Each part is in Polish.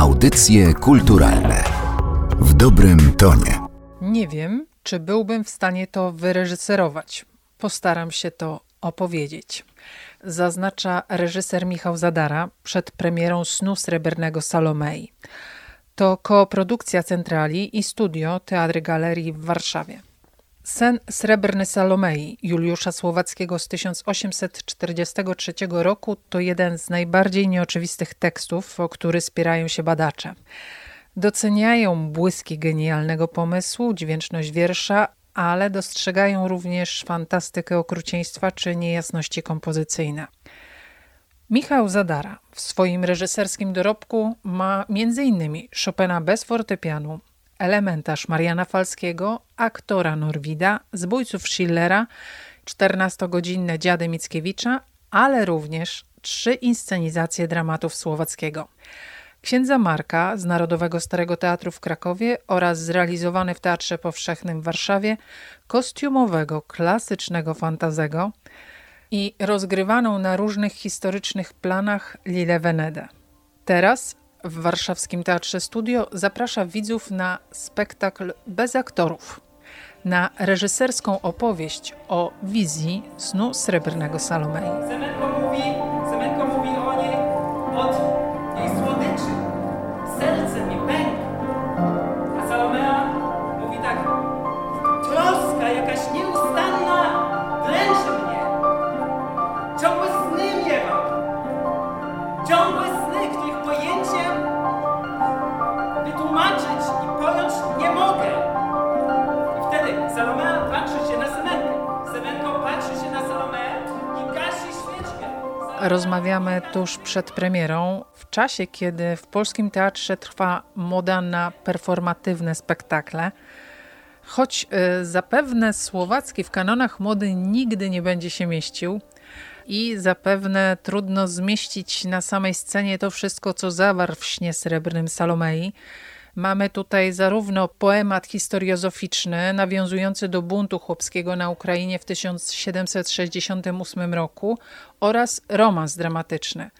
Audycje kulturalne w dobrym tonie. Nie wiem, czy byłbym w stanie to wyreżyserować. Postaram się to opowiedzieć. Zaznacza reżyser Michał Zadara przed premierą Snu Srebrnego Salomei. To koprodukcja Centrali i studio Teatry Galerii w Warszawie. Sen Srebrny Salomei Juliusza Słowackiego z 1843 roku to jeden z najbardziej nieoczywistych tekstów, o który spierają się badacze. Doceniają błyski genialnego pomysłu, dźwięczność wiersza, ale dostrzegają również fantastykę okrucieństwa czy niejasności kompozycyjne. Michał Zadara w swoim reżyserskim dorobku ma m.in. Chopina bez fortepianu, elementarz Mariana Falskiego, aktora Norwida, zbójców Schillera, 14-godzinne Dziady Mickiewicza, ale również trzy inscenizacje dramatów Słowackiego. Księdza Marka z Narodowego Starego Teatru w Krakowie oraz zrealizowany w Teatrze Powszechnym w Warszawie kostiumowego, klasycznego fantazego i rozgrywaną na różnych historycznych planach Lille Venede. Teraz w warszawskim Teatrze Studio zaprasza widzów na spektakl bez aktorów, na reżyserską opowieść o wizji snu Srebrnego Salomei. Rozmawiamy tuż przed premierą, w czasie kiedy w polskim teatrze trwa moda na performatywne spektakle. Choć y, zapewne Słowacki w kanonach mody nigdy nie będzie się mieścił i zapewne trudno zmieścić na samej scenie to wszystko, co zawarł w śnie srebrnym Salomei. Mamy tutaj zarówno poemat historiozoficzny nawiązujący do buntu chłopskiego na Ukrainie w 1768 roku oraz romans dramatyczny.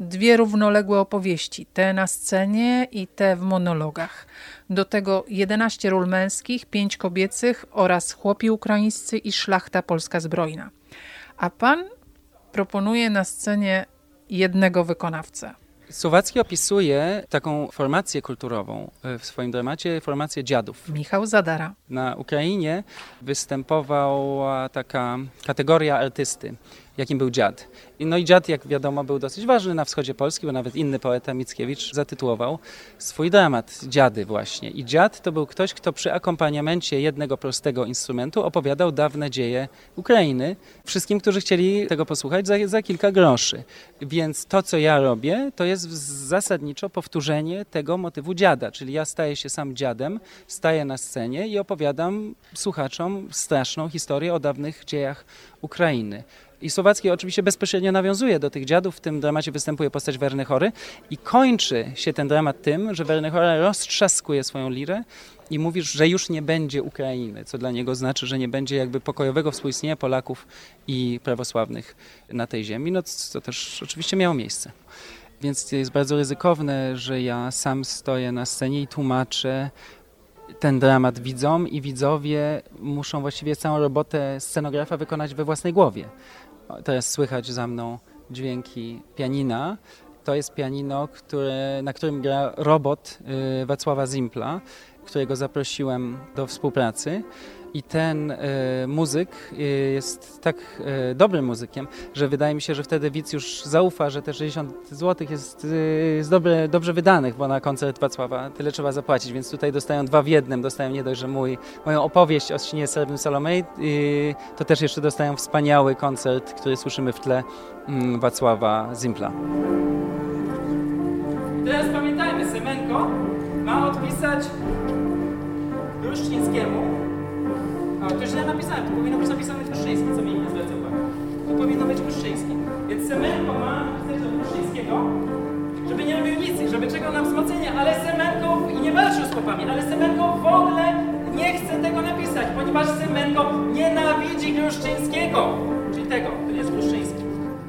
Dwie równoległe opowieści, te na scenie i te w monologach. Do tego 11 ról męskich, 5 kobiecych oraz chłopi ukraińscy i szlachta polska zbrojna. A pan proponuje na scenie jednego wykonawcę. Słowacki opisuje taką formację kulturową e, w swoim dramacie, formację dziadów. Michał Zadara. Na Ukrainie występowała taka kategoria artysty, jakim był dziad. No i dziad, jak wiadomo, był dosyć ważny na wschodzie Polski, bo nawet inny poeta Mickiewicz zatytułował swój dramat Dziady właśnie. I dziad to był ktoś, kto przy akompaniamencie jednego prostego instrumentu opowiadał dawne dzieje Ukrainy wszystkim, którzy chcieli tego posłuchać za, za kilka groszy. Więc to, co ja robię, to jest zasadniczo powtórzenie tego motywu dziada, czyli ja staję się sam dziadem, staję na scenie i opowiadam słuchaczom straszną historię o dawnych dziejach Ukrainy. I Słowacki oczywiście bezpośrednio nawiązuje do tych dziadów. W tym dramacie występuje postać Werny Chory i kończy się ten dramat tym, że Werny Chora roztrzaskuje swoją lirę i mówi, że już nie będzie Ukrainy, co dla niego znaczy, że nie będzie jakby pokojowego współistnienia Polaków i prawosławnych na tej ziemi, no co też oczywiście miało miejsce. Więc jest bardzo ryzykowne, że ja sam stoję na scenie i tłumaczę ten dramat widzom i widzowie muszą właściwie całą robotę scenografa wykonać we własnej głowie. Teraz słychać za mną dźwięki pianina. To jest pianino, które, na którym gra robot y, Wacława Zimpla, którego zaprosiłem do współpracy. I ten y, muzyk y, jest tak y, dobrym muzykiem, że wydaje mi się, że wtedy widz już zaufa, że te 60 zł jest, jest dobre, dobrze wydanych, bo na koncert Wacława tyle trzeba zapłacić, więc tutaj dostają dwa w jednym. Dostają nie dość, że mój, moją opowieść o śnie Srebrnym Salomei, y, to też jeszcze dostają wspaniały koncert, który słyszymy w tle mm, Wacława Zimpla. Teraz pamiętajmy, Semenko ma odpisać Gruszczyńskiemu. A, to źle napisałem, to powinno być napisane Gruszczyński, co mi nie zwraca uwagi. To powinno być Gruszczyński. Więc Semenko ma napisać do Gruszczyńskiego, żeby nie robił nic, żeby czekał na wzmocnienie, ale Semenko i nie walczył z popami, ale Semenko w ogóle nie chce tego napisać, ponieważ Semenko nienawidzi Gruszczyńskiego, czyli tego, to jest Gruszczyński.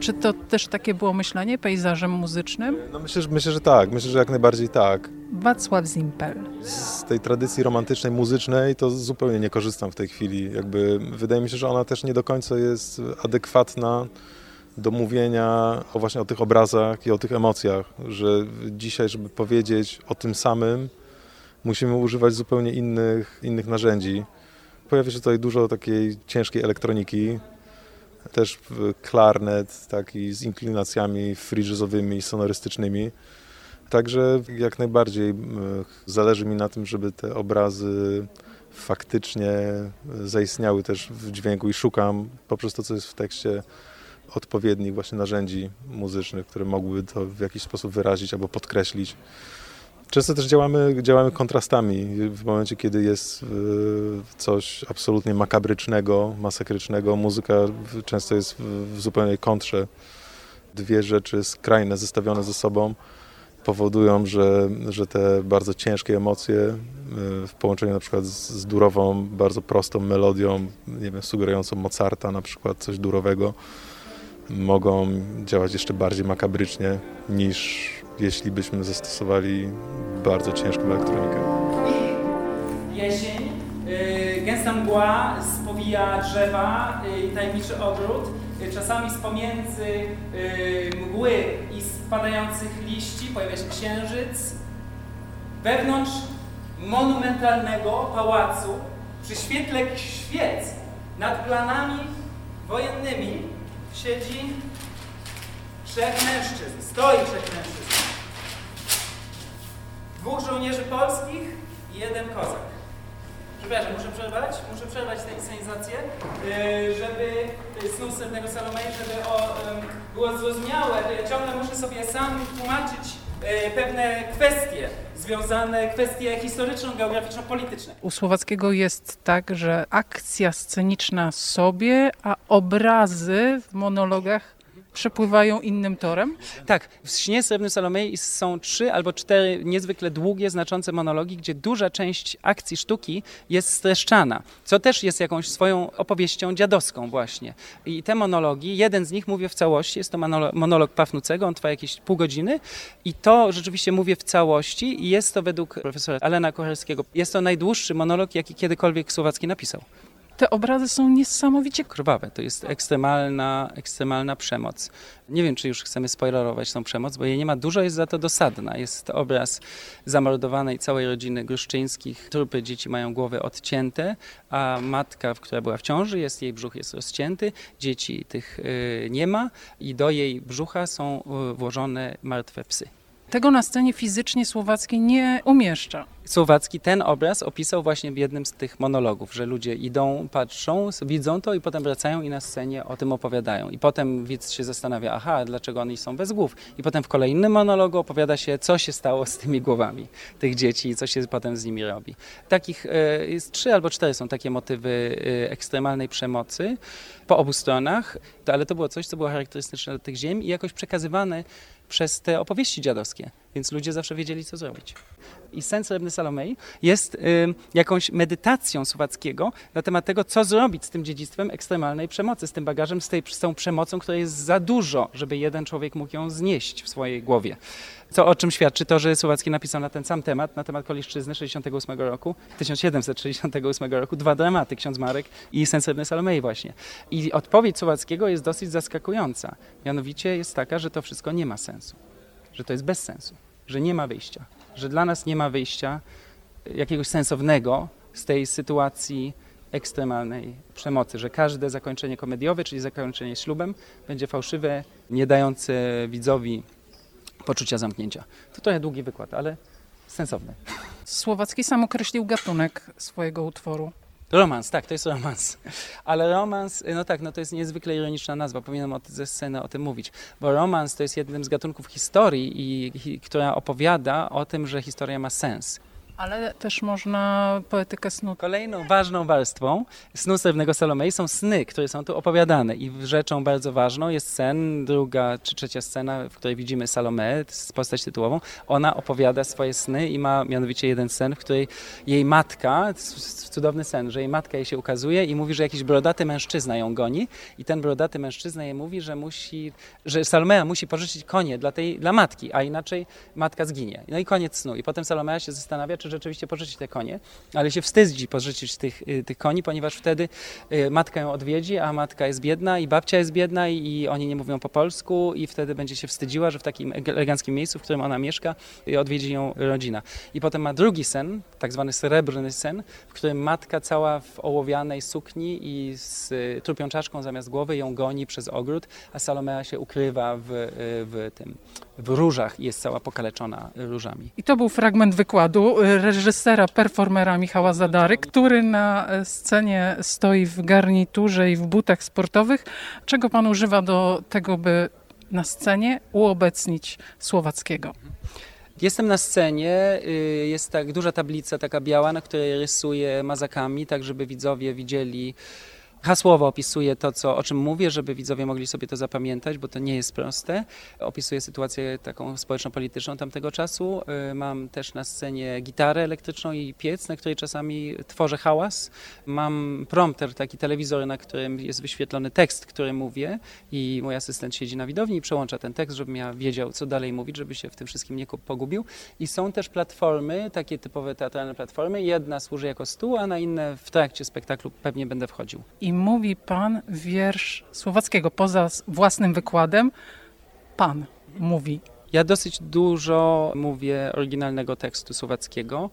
Czy to też takie było myślenie pejzażem muzycznym? No myślę, że, myślę, że tak. Myślę, że jak najbardziej tak. Wacław Zimpel. Z tej tradycji romantycznej, muzycznej to zupełnie nie korzystam w tej chwili. Jakby wydaje mi się, że ona też nie do końca jest adekwatna do mówienia o właśnie o tych obrazach i o tych emocjach, że dzisiaj, żeby powiedzieć o tym samym, musimy używać zupełnie innych, innych narzędzi. Pojawia się tutaj dużo takiej ciężkiej elektroniki, też klarnet, taki z inklinacjami free sonorystycznymi. Także jak najbardziej zależy mi na tym, żeby te obrazy faktycznie zaistniały też w dźwięku i szukam poprzez to, co jest w tekście odpowiednich właśnie narzędzi muzycznych, które mogłyby to w jakiś sposób wyrazić albo podkreślić. Często też działamy, działamy kontrastami. W momencie, kiedy jest e, coś absolutnie makabrycznego, masakrycznego, muzyka często jest w zupełnej kontrze. Dwie rzeczy skrajne zestawione ze sobą powodują, że, że te bardzo ciężkie emocje e, w połączeniu na przykład z, z durową, bardzo prostą melodią, nie wiem, sugerującą Mozarta na przykład, coś durowego, mogą działać jeszcze bardziej makabrycznie niż jeśli byśmy zastosowali bardzo ciężką elektronikę. Jesień, yy, gęsta mgła spowija drzewa y, i tajemniczy ogród. Yy, czasami z pomiędzy yy, mgły i spadających liści pojawia się księżyc. Wewnątrz monumentalnego pałacu przy świetle świec nad planami wojennymi siedzi trzech mężczyzn, stoi trzech mężczyzn. Dwóch żołnierzy polskich i jeden kozak. Przepraszam, muszę przerwać, muszę przerwać tę inscenizację, y, żeby snu Srebrnego Salomei, żeby o, było zrozumiałe, ciągle muszę sobie sam tłumaczyć y, pewne kwestie związane, kwestie historyczno-geograficzno-polityczne. U Słowackiego jest tak, że akcja sceniczna sobie, a obrazy w monologach przepływają innym torem? Tak, w Śnie Srebrnym Salomei są trzy albo cztery niezwykle długie, znaczące monologi, gdzie duża część akcji sztuki jest streszczana, co też jest jakąś swoją opowieścią dziadowską właśnie. I te monologi, jeden z nich mówię w całości, jest to monolog Pafnucego, on trwa jakieś pół godziny i to rzeczywiście mówię w całości i jest to według profesora Alena Kochelskiego, jest to najdłuższy monolog, jaki kiedykolwiek Słowacki napisał te obrazy są niesamowicie krwawe. To jest ekstremalna, ekstremalna przemoc. Nie wiem, czy już chcemy spoilerować tą przemoc, bo jej nie ma dużo, jest za to dosadna. Jest obraz zamordowanej całej rodziny Gruszczyńskich. Trupy dzieci mają głowy odcięte, a matka, która była w ciąży, jest, jej brzuch jest rozcięty, dzieci tych y, nie ma i do jej brzucha są y, włożone martwe psy. Tego na scenie fizycznie Słowacki nie umieszcza. Słowacki ten obraz opisał właśnie w jednym z tych monologów, że ludzie idą, patrzą, widzą to i potem wracają i na scenie o tym opowiadają. I potem widz się zastanawia, aha, dlaczego oni są bez głów. I potem w kolejnym monologu opowiada się, co się stało z tymi głowami tych dzieci i co się potem z nimi robi. Takich e, jest trzy albo cztery są takie motywy e, ekstremalnej przemocy po obu stronach, ale to było coś, co było charakterystyczne dla tych ziem i jakoś przekazywane przez te opowieści dziadowskie, więc ludzie zawsze wiedzieli, co zrobić. I sen Srebrny Salomei jest y, jakąś medytacją Słowackiego na temat tego, co zrobić z tym dziedzictwem ekstremalnej przemocy, z tym bagażem, z, tej, z tą przemocą, która jest za dużo, żeby jeden człowiek mógł ją znieść w swojej głowie. Co o czym świadczy to, że Słowacki napisał na ten sam temat, na temat Koliszczyzny 68 roku, 1768 roku, dwa dramaty, Ksiądz Marek i Sen Srebrny Salomei właśnie. I odpowiedź Słowackiego jest dosyć zaskakująca. Mianowicie jest taka, że to wszystko nie ma sensu, że to jest bez sensu, że nie ma wyjścia, że dla nas nie ma wyjścia jakiegoś sensownego z tej sytuacji ekstremalnej przemocy, że każde zakończenie komediowe, czyli zakończenie ślubem, będzie fałszywe, nie dające widzowi poczucia zamknięcia. To trochę długi wykład, ale sensowny. Słowacki sam określił gatunek swojego utworu. Romans, tak, to jest romans. Ale romans, no tak, no to jest niezwykle ironiczna nazwa, powinienem o, ze sceny o tym mówić, bo romans to jest jednym z gatunków historii, i, i, która opowiada o tym, że historia ma sens. Ale też można poetykę snu. Kolejną ważną warstwą snu Srebrnego Salomei są sny, które są tu opowiadane i rzeczą bardzo ważną jest sen, druga czy trzecia scena, w której widzimy Salome, postać tytułową. Ona opowiada swoje sny i ma mianowicie jeden sen, w której jej matka, cudowny sen, że jej matka jej się ukazuje i mówi, że jakiś brodaty mężczyzna ją goni i ten brodaty mężczyzna jej mówi, że musi, że Salomea musi pożyczyć konie dla tej, dla matki, a inaczej matka zginie. No i koniec snu. I potem Salomea się zastanawia, czy rzeczywiście pożyczyć te konie, ale się wstydzi pożyczyć tych, y, tych koni, ponieważ wtedy y, matka ją odwiedzi, a matka jest biedna i babcia jest biedna i, oni nie mówią po polsku i wtedy będzie się wstydziła, że w takim eleganckim miejscu, w którym ona mieszka, y, odwiedzi ją rodzina. I potem ma drugi sen, tak zwany srebrny sen, w którym matka cała w ołowianej sukni i z trupią czaszką zamiast głowy ją goni przez ogród, a Salomea się ukrywa w, w tym w różach i jest cała pokaleczona różami. I to był fragment wykładu reżysera, performera Michała Zadary, który na e, scenie stoi w garniturze i w butach sportowych. Czego pan używa do tego, by na scenie uobecnić Słowackiego? Jestem na scenie, y, jest tak duża tablica taka biała, na której rysuję mazakami, tak żeby widzowie widzieli Hasłowo opisuję to, co, o czym mówię, żeby widzowie mogli sobie to zapamiętać, bo to nie jest proste. Opisuję sytuację taką społeczno-polityczną tamtego czasu. Y, mam też na scenie gitarę elektryczną i piec, na której czasami tworzę hałas. Mam prompter, taki telewizor, na którym jest wyświetlony tekst, który mówię i mój asystent siedzi na widowni i przełącza ten tekst, żebym ja wiedział, co dalej mówić, żeby się w tym wszystkim nie pogubił. I są też platformy, takie typowe teatralne platformy. Jedna służy jako stół, a na inne w trakcie spektaklu pewnie będę wchodził i mówi pan wiersz Słowackiego poza własnym wykładem. Pan mówi. Ja dosyć dużo mówię oryginalnego tekstu słowackiego.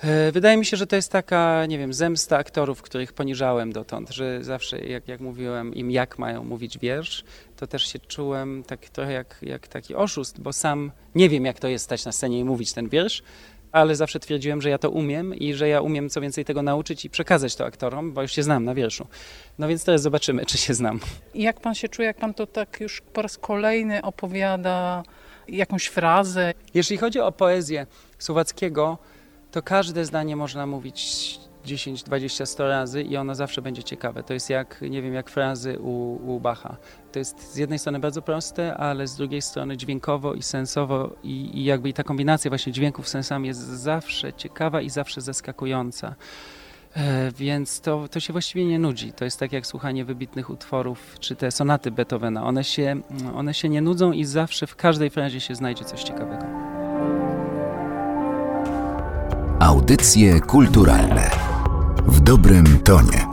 E, wydaje mi się, że to jest taka, nie wiem, zemsta aktorów, których poniżałem dotąd, że zawsze jak, jak mówiłem im, jak mają mówić wiersz, to też się czułem tak trochę jak, jak taki oszust, bo sam nie wiem, jak to jest stać na scenie i mówić ten wiersz, ale zawsze twierdziłem, że ja to umiem i że ja umiem co więcej tego nauczyć i przekazać to aktorom, bo już się znam na wierszu. No więc teraz zobaczymy, czy się znam. I jak pan się czuje, jak pan to tak już po raz kolejny opowiada jakąś frazę? Jeśli chodzi o poezję Słowackiego, to każde zdanie można mówić 10, 20, 100 razy i ono zawsze będzie ciekawe. To jest jak, nie wiem, jak frazy u, u Bacha. To jest z jednej strony bardzo proste, ale z drugiej strony dźwiękowo i sensowo i, i jakby i ta kombinacja właśnie dźwięków sensami jest zawsze ciekawa i zawsze zaskakująca. E, więc to, to się właściwie nie nudzi. To jest tak jak słuchanie wybitnych utworów, czy te sonaty Beethovena. One się, one się nie nudzą i zawsze w każdej frazie się znajdzie coś ciekawego. Audycje kulturalne dobrym tonie.